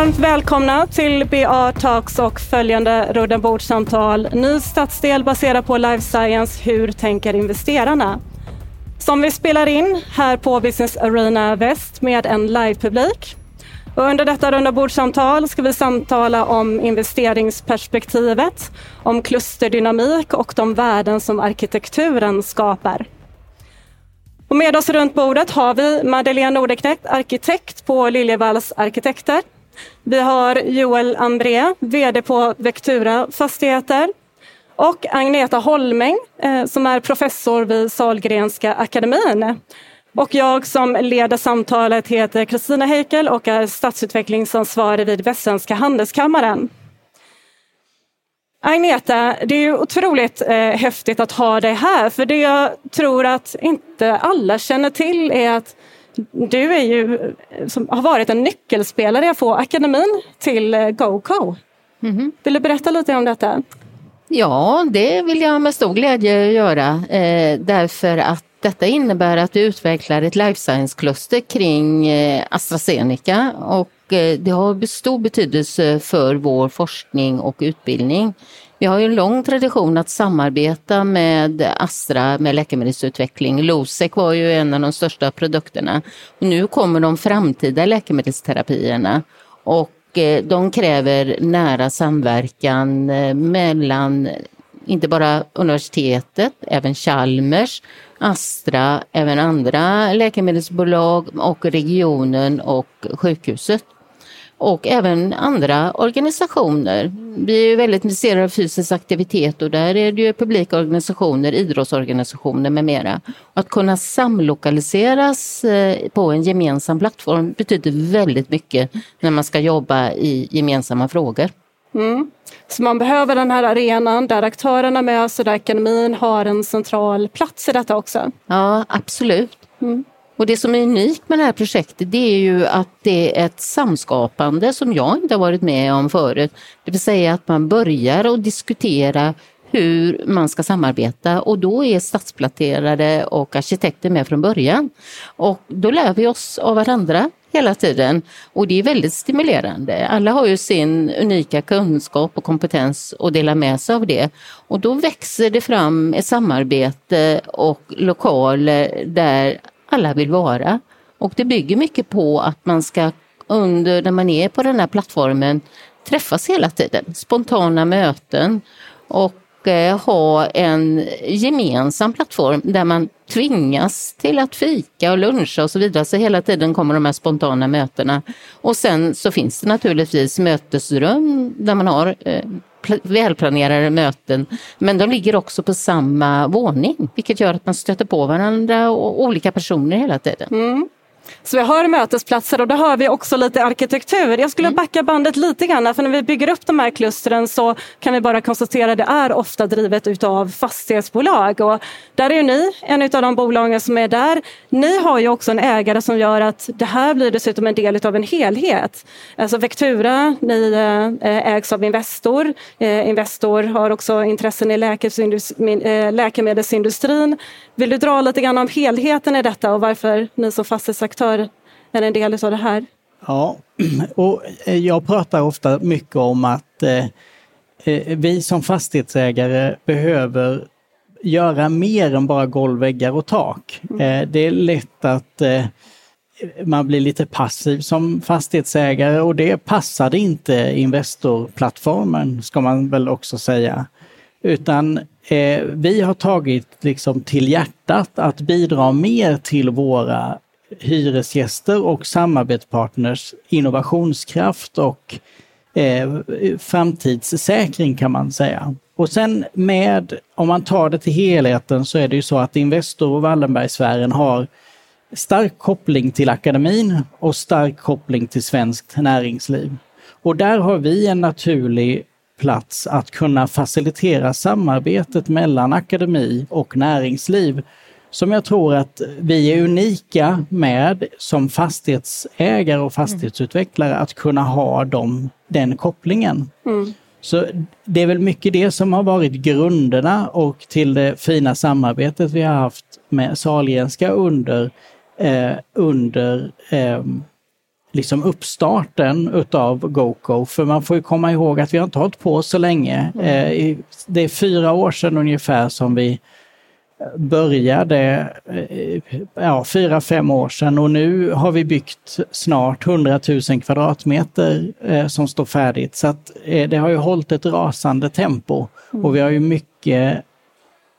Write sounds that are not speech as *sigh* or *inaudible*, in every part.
Varmt välkomna till BA Talks och följande rundabordssamtal. Ny stadsdel baserad på life science. Hur tänker investerarna? Som vi spelar in här på Business Arena Väst med en livepublik. Och under detta rundabordssamtal ska vi samtala om investeringsperspektivet, om klusterdynamik och de värden som arkitekturen skapar. Och med oss runt bordet har vi Madeleine Nordeknekt, arkitekt på Liljevalchs Arkitekter. Vi har Joel André, VD på Vectura Fastigheter och Agneta Holmäng eh, som är professor vid Salgrenska akademin. Och jag som leder samtalet heter Kristina Heikel och är stadsutvecklingsansvarig vid Västsvenska Handelskammaren. Agneta, det är ju otroligt eh, häftigt att ha dig här för det jag tror att inte alla känner till är att du är ju, som har varit en nyckelspelare på akademin till eh, GoCo. Mm -hmm. Vill du berätta lite om detta? Ja, det vill jag med stor glädje göra eh, därför att detta innebär att vi utvecklar ett life science-kluster kring eh, AstraZeneca och eh, det har stor betydelse för vår forskning och utbildning. Vi har ju en lång tradition att samarbeta med Astra med läkemedelsutveckling. Losec var ju en av de största produkterna. Och nu kommer de framtida läkemedelsterapierna och eh, de kräver nära samverkan eh, mellan inte bara universitetet, även Chalmers, Astra, även andra läkemedelsbolag och regionen och sjukhuset. Och även andra organisationer. Vi är väldigt intresserade av fysisk aktivitet och där är det ju publika organisationer, idrottsorganisationer med mera. Att kunna samlokaliseras eh, på en gemensam plattform betyder väldigt mycket när man ska jobba i gemensamma frågor. Mm. Så man behöver den här arenan där aktörerna möts och där akademin har en central plats i detta också. Ja, absolut. Mm. Och det som är unikt med det här projektet det är ju att det är ett samskapande som jag inte har varit med om förut. Det vill säga att man börjar och diskutera hur man ska samarbeta och då är stadsplanerare och arkitekter med från början. Och då lär vi oss av varandra hela tiden och det är väldigt stimulerande. Alla har ju sin unika kunskap och kompetens och delar med sig av det. Och då växer det fram ett samarbete och lokaler där alla vill vara. Och det bygger mycket på att man ska under, när man är på den här plattformen, träffas hela tiden. Spontana möten och Eh, ha en gemensam plattform där man tvingas till att fika och luncha och så vidare. Så hela tiden kommer de här spontana mötena. Och sen så finns det naturligtvis mötesrum där man har eh, välplanerade möten. Men de ligger också på samma våning, vilket gör att man stöter på varandra och olika personer hela tiden. Mm. Så vi har mötesplatser och då har vi också lite arkitektur. Jag skulle mm. backa bandet lite grann för när vi bygger upp de här klustren så kan vi bara konstatera att det är ofta drivet utav fastighetsbolag och där är ni en av de bolagen som är där. Ni har ju också en ägare som gör att det här blir dessutom en del av en helhet. Alltså Vectura, ni eh, ägs av Investor. Eh, Investor har också intressen i eh, läkemedelsindustrin. Vill du dra lite grann om helheten i detta och varför ni som fastighetsaktör är en del av det här? Ja, *clears throat* och eh, jag pratar ofta mycket om att eh, eh, vi som fastighetsägare behöver göra mer än bara golv, väggar och tak. Mm. Eh, det är lätt att eh, man blir lite passiv som fastighetsägare och det passade inte Investorplattformen, ska man väl också säga. Utan eh, vi har tagit liksom till hjärtat att bidra mer till våra hyresgäster och samarbetspartners innovationskraft och eh, framtidssäkring kan man säga. Och sen med, om man tar det till helheten så är det ju så att Investor och Wallenbergsfären har stark koppling till akademin och stark koppling till svenskt näringsliv. Och där har vi en naturlig plats att kunna facilitera samarbetet mellan akademi och näringsliv som jag tror att vi är unika med som fastighetsägare och fastighetsutvecklare att kunna ha dem, den kopplingen. Mm. Så det är väl mycket det som har varit grunderna och till det fina samarbetet vi har haft med Sahlgrenska under, eh, under eh, liksom uppstarten utav GoCo. För man får ju komma ihåg att vi har inte hållit på så länge. Mm. Det är fyra år sedan ungefär som vi började, ja fyra, fem år sedan och nu har vi byggt snart 100 000 kvadratmeter som står färdigt. Så att det har ju hållit ett rasande tempo mm. och vi har ju mycket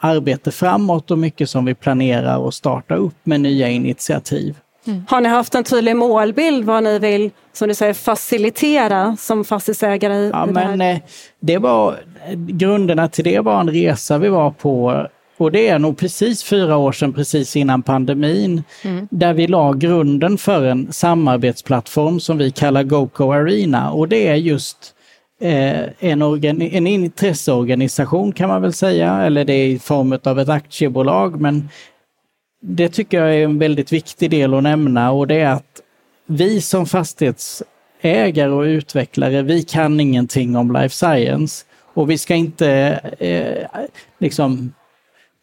arbete framåt och mycket som vi planerar att starta upp med nya initiativ. Mm. Har ni haft en tydlig målbild vad ni vill, som du säger, facilitera som fastighetsägare? I, ja, i det, men, eh, det var, grunderna till det var en resa vi var på och det är nog precis fyra år sedan, precis innan pandemin, mm. där vi la grunden för en samarbetsplattform som vi kallar GoCo Arena. Och det är just eh, en, en intresseorganisation kan man väl säga, eller det är i form av ett aktiebolag, men det tycker jag är en väldigt viktig del att nämna och det är att vi som fastighetsägare och utvecklare, vi kan ingenting om life science och vi ska inte eh, liksom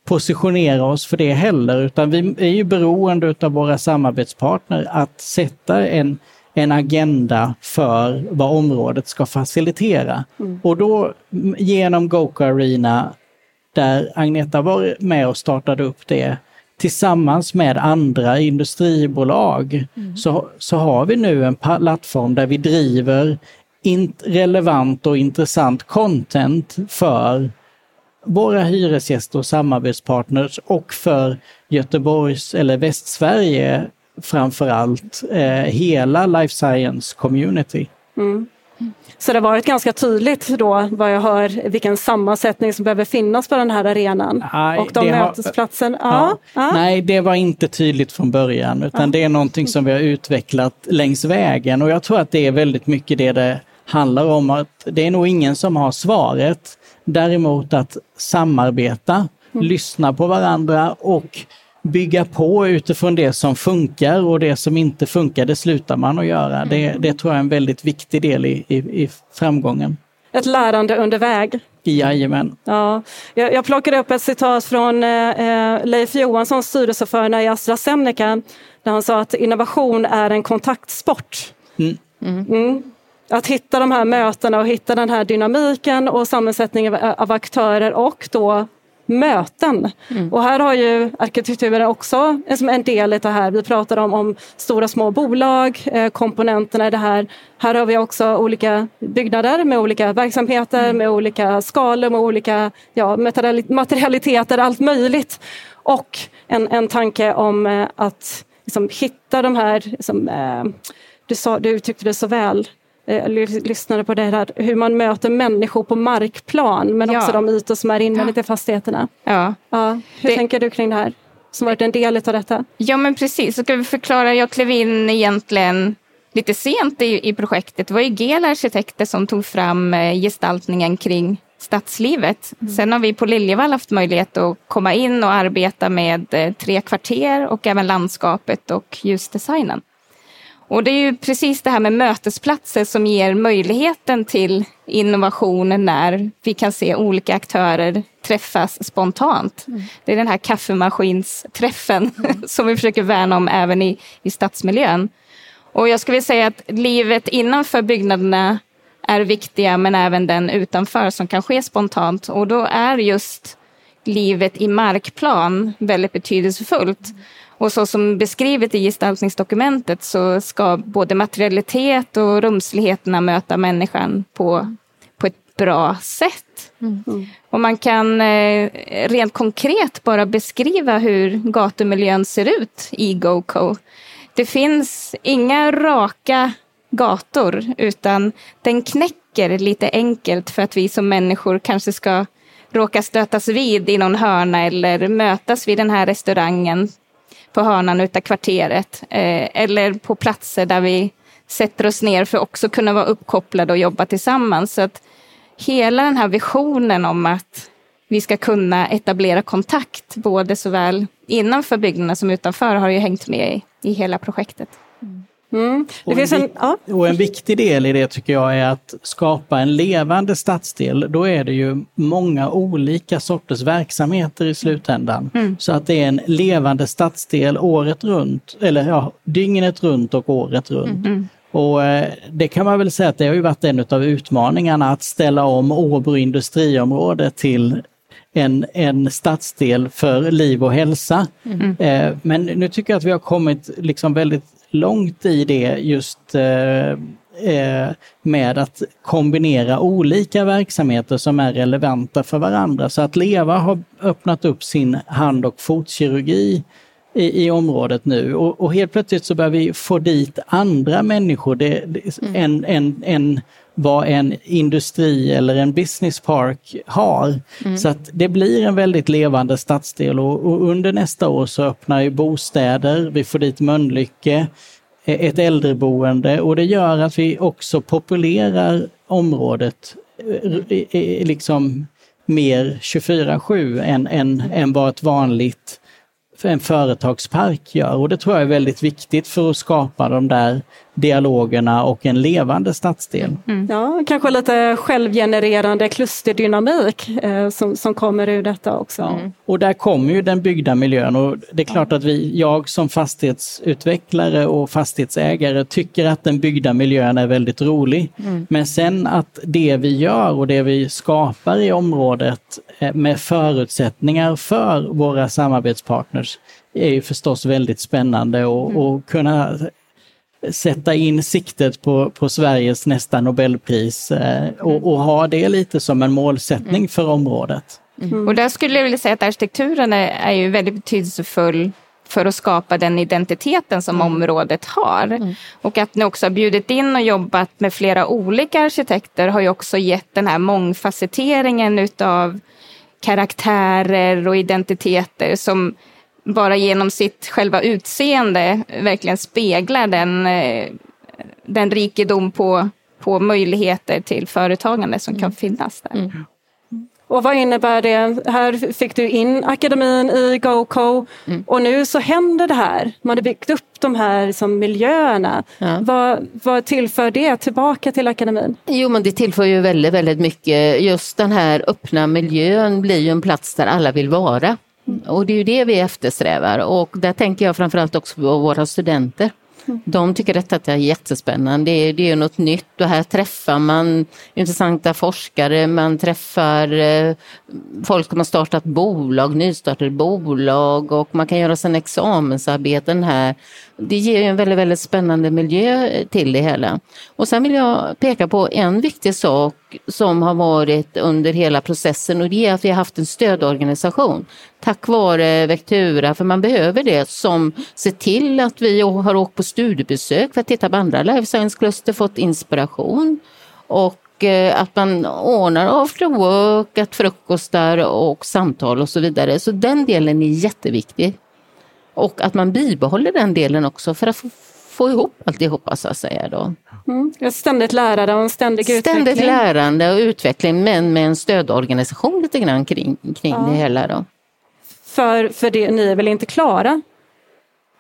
positionera oss för det heller, utan vi är ju beroende av våra samarbetspartner att sätta en, en agenda för vad området ska facilitera. Mm. Och då genom Goka Arena, där Agneta var med och startade upp det, tillsammans med andra industribolag mm. så, så har vi nu en plattform där vi driver relevant och intressant content för våra hyresgäster och samarbetspartners och för Göteborgs eller Västsverige framförallt eh, hela life science community. Mm. Så det har varit ganska tydligt då vad jag hör vilken sammansättning som behöver finnas på den här arenan. Nej, och de mötesplatsen. Har, ja, ja. Nej, det var inte tydligt från början utan ja. det är någonting som vi har utvecklat längs vägen och jag tror att det är väldigt mycket det det handlar om. att Det är nog ingen som har svaret. Däremot att samarbeta, mm. lyssna på varandra och bygga på utifrån det som funkar och det som inte funkar, det slutar man att göra. Det, mm. det tror jag är en väldigt viktig del i, i, i framgången. Ett lärande under väg. Jajamän. Ja, jag, jag plockade upp ett citat från eh, eh Leif Johansson, styrelseordförande i AstraZeneca, där han sa att innovation är en kontaktsport. Mm. Mm. Att hitta de här mötena och hitta den här dynamiken och sammansättningen av aktörer och då möten. Mm. Och här har ju arkitekturen också en del i det här. Vi pratar om, om stora små bolag, eh, komponenterna i det här. Här har vi också olika byggnader med olika verksamheter, mm. med olika skalor, med olika ja, materialiteter, allt möjligt. Och en, en tanke om eh, att liksom, hitta de här, liksom, eh, du, sa, du uttryckte det så väl, lyssnade på det här, hur man möter människor på markplan men ja. också de ytor som är invändigt i fastigheterna. Ja. Ja. Hur det... tänker du kring det här? Som varit en del av detta? Ja men precis, så ska vi förklara. Jag klev in egentligen lite sent i, i projektet. Det var ju GEL Arkitekter som tog fram eh, gestaltningen kring stadslivet. Mm. Sen har vi på Liljevall haft möjlighet att komma in och arbeta med eh, tre kvarter och även landskapet och ljusdesignen. Och det är ju precis det här med mötesplatser som ger möjligheten till innovation när vi kan se olika aktörer träffas spontant. Mm. Det är den här kaffemaskinsträffen mm. *laughs* som vi försöker värna om även i, i stadsmiljön. Och jag skulle vilja säga att livet innanför byggnaderna är viktiga men även den utanför som kan ske spontant. Och då är just livet i markplan väldigt betydelsefullt. Mm. Och så som beskrivet i gestaltningsdokumentet så ska både materialitet och rumsligheterna möta människan på, på ett bra sätt. Mm. Och man kan eh, rent konkret bara beskriva hur gatumiljön ser ut i GoCo. Det finns inga raka gator utan den knäcker lite enkelt för att vi som människor kanske ska råka stötas vid i någon hörna eller mötas vid den här restaurangen på hörnan utav kvarteret eh, eller på platser där vi sätter oss ner för att också kunna vara uppkopplade och jobba tillsammans. Så att hela den här visionen om att vi ska kunna etablera kontakt, både såväl innanför byggnaderna som utanför, har ju hängt med i, i hela projektet. Mm. Mm. Och en, en, ja. och en viktig del i det tycker jag är att skapa en levande stadsdel. Då är det ju många olika sorters verksamheter i slutändan. Så att det är en levande stadsdel året runt, eller ja, dygnet runt och året runt. Och eh, det kan man väl säga att det har ju varit en av utmaningarna att ställa om Åbro industriområde till en, en stadsdel för liv och hälsa. Eh, men nu tycker jag att vi har kommit liksom väldigt långt i det just eh, eh, med att kombinera olika verksamheter som är relevanta för varandra. Så att LEVA har öppnat upp sin hand och fotkirurgi i, i området nu. Och, och helt plötsligt så börjar vi få dit andra människor. Det, det, än, än, än vad en industri eller en business park har. Så att det blir en väldigt levande stadsdel. Och, och under nästa år så öppnar ju bostäder, vi får dit Mölnlycke, eh, ett äldreboende. Och det gör att vi också populerar området eh, liksom mer 24-7 än, än, än vad ett vanligt en företagspark gör. Och det tror jag är väldigt viktigt för att skapa de där dialogerna och en levande stadsdel. Ja, kanske lite självgenererande klusterdynamik eh, som, som kommer ur detta också. Ja. Och där kommer ju den byggda miljön och det är klart att vi, jag som fastighetsutvecklare och fastighetsägare tycker att den byggda miljön är väldigt rolig. Men sen att det vi gör och det vi skapar i området eh, med förutsättningar för våra samarbetspartners är ju förstås väldigt spännande och, och kunna sätta in siktet på, på Sveriges nästa Nobelpris eh, och, och ha det lite som en målsättning för området. Och där skulle jag vilja säga att arkitekturen är, är ju väldigt betydelsefull för att skapa den identiteten som området har. Och att ni också har bjudit in och jobbat med flera olika arkitekter har ju också gett den här mångfacetteringen utav karaktärer och identiteter som bara genom sitt själva utseende verkligen speglar den, eh, den rikedom på, på möjligheter till företagande som kan finnas där. Och vad innebär det? Här fick du in akademin i GoCo och nu så händer det här. Man har byggt upp de här liksom, miljöerna. Ja. Vad, vad tillför det tillbaka till akademin? Jo, men det tillför ju väldigt, väldigt mycket. Just den här öppna miljön blir ju en plats där alla vill vara. Och det är ju det vi eftersträvar. Och där tänker jag framförallt också på våra studenter. De tycker detta är jättespännande, det är, det är något nytt. Och här träffar man intressanta forskare, man träffar eh, folk som har startat bolag, nystartade bolag. Och man kan göra sina examensarbeten här. Det ger ju en väldigt, väldigt spännande miljö till det hela. Och sen vill jag peka på en viktig sak som har varit under hela processen och det är att vi har haft en stödorganisation tack vare Vectura, för man behöver det, som ser till att vi har åkt på studiebesök för att titta på andra life science-kluster, fått inspiration och eh, att man ordnar after work, att frukostar och samtal och så vidare. Så den delen är jätteviktig. Och att man bibehåller den delen också för att få, få ihop alltihopa så att säga. Då. Mm. Ett ständigt lärande och en ständig Ständigt utveckling. lärande och utveckling men med en stödorganisation lite grann kring, kring det hela. Då. För, för det, ni är väl inte klara?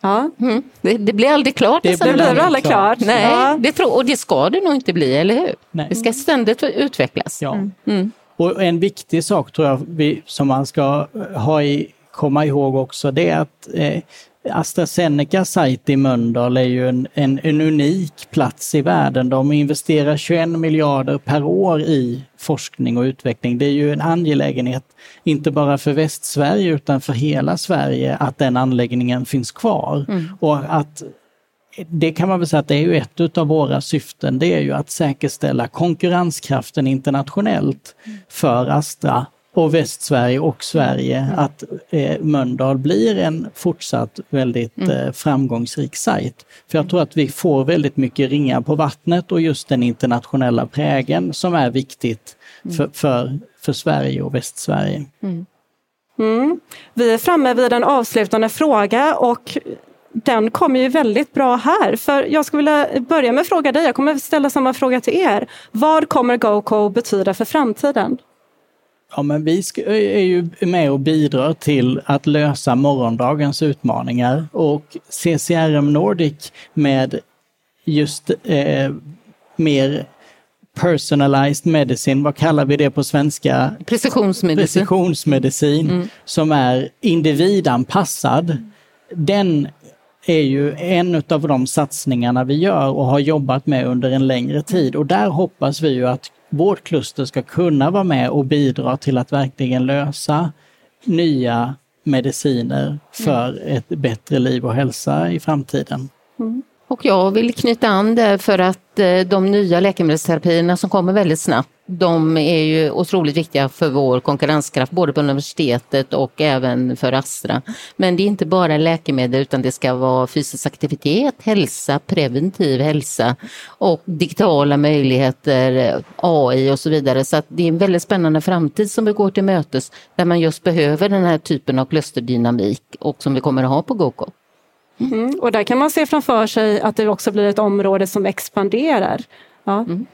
Ja, Mm. Det, det blir aldrig klart. Det alltså. det blir aldrig klart? Nej, Ja. det tror, och det ska det nog inte bli, eller hur? Nej. Det ska ständigt utvecklas. Ja. Mm. Och en viktig sak tror jag vi, som man ska ha i, komma ihåg också, det att eh, AstraZeneca sajt i Mölndal är ju en, en, en unik plats i världen. De investerar 21 miljarder per år i forskning och utveckling. Det är ju en angelägenhet, inte bara för Västsverige utan för hela Sverige, att den anläggningen finns kvar. Och att det kan man väl säga att det är ju ett av våra syften, det är ju att säkerställa konkurrenskraften internationellt för Astra och Västsverige och Sverige, att eh, Mölndal blir en fortsatt väldigt eh, framgångsrik sajt. För jag tror att vi får väldigt mycket ringar på vattnet och just den internationella prägen som är viktigt för, för, för Sverige och Västsverige. Mm. Vi är framme vid en avslutande fråga och den kommer ju väldigt bra här. För jag skulle vilja börja med att fråga dig, jag kommer ställa samma fråga till er. Vad kommer GoCo betyda för framtiden? Ja, men vi är ju med och bidrar till att lösa morgondagens utmaningar och CCRM Nordic med just eh, mer personalized medicine, vad kallar vi det på svenska? Precisionsmedicin. Precisionsmedicin mm. som är individanpassad. Den är ju en av de satsningarna vi gör och har jobbat med under en längre tid och där hoppas vi ju att vårt kluster ska kunna vara med och bidra till att verkligen lösa nya mediciner för ett bättre liv och hälsa i framtiden. Mm. Och jag vill knyta an där för att eh, de nya läkemedelsterapierna som kommer väldigt snabbt, de är ju otroligt viktiga för vår konkurrenskraft, både på universitetet och även för Astra. Men det är inte bara läkemedel utan det ska vara fysisk aktivitet, hälsa, preventiv hälsa och digitala möjligheter, AI och så vidare. Så att det är en väldigt spännande framtid som vi går till mötes där man just behöver den här typen av klusterdynamik och som vi kommer att ha på GoCo. Mm. Och där kan man se framför sig att det också blir ett område som expanderar. Ja. Mm.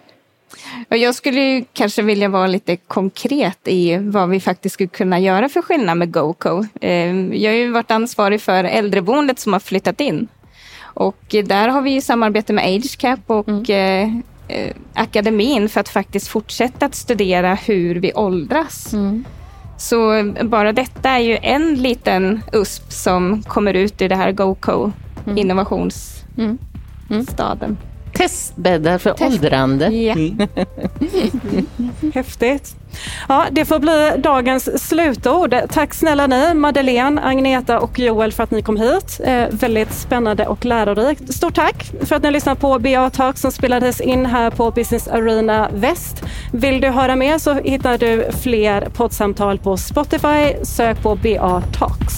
Jag skulle kanske vilja vara lite konkret i vad vi faktiskt skulle kunna göra för skillnad med GoCo. Ehm, jag har ju varit ansvarig för äldreboendet som har flyttat in. Och där har vi samarbete med AgeCap och mm. Eh, eh, akademin för att faktiskt fortsätta att studera hur vi åldras. Mm. Så bara detta är ju en liten USP som kommer ut i det här GoCo mm. innovationsstaden. Mm. Testbäddar för Test. åldrande. Ja. *laughs* Mm. Häftigt. Ja, det får bli dagens slutord. Tack snälla ni, Madeleine, Agneta och Joel för att ni kom hit. Eh, väldigt spännande och lärorikt. Stort tack för att ni har lyssnat på BA Talk som spelades in här på Business Arena Väst. Vill du höra mer så hittar du fler poddsamtal på Spotify. Sök på BA Talks.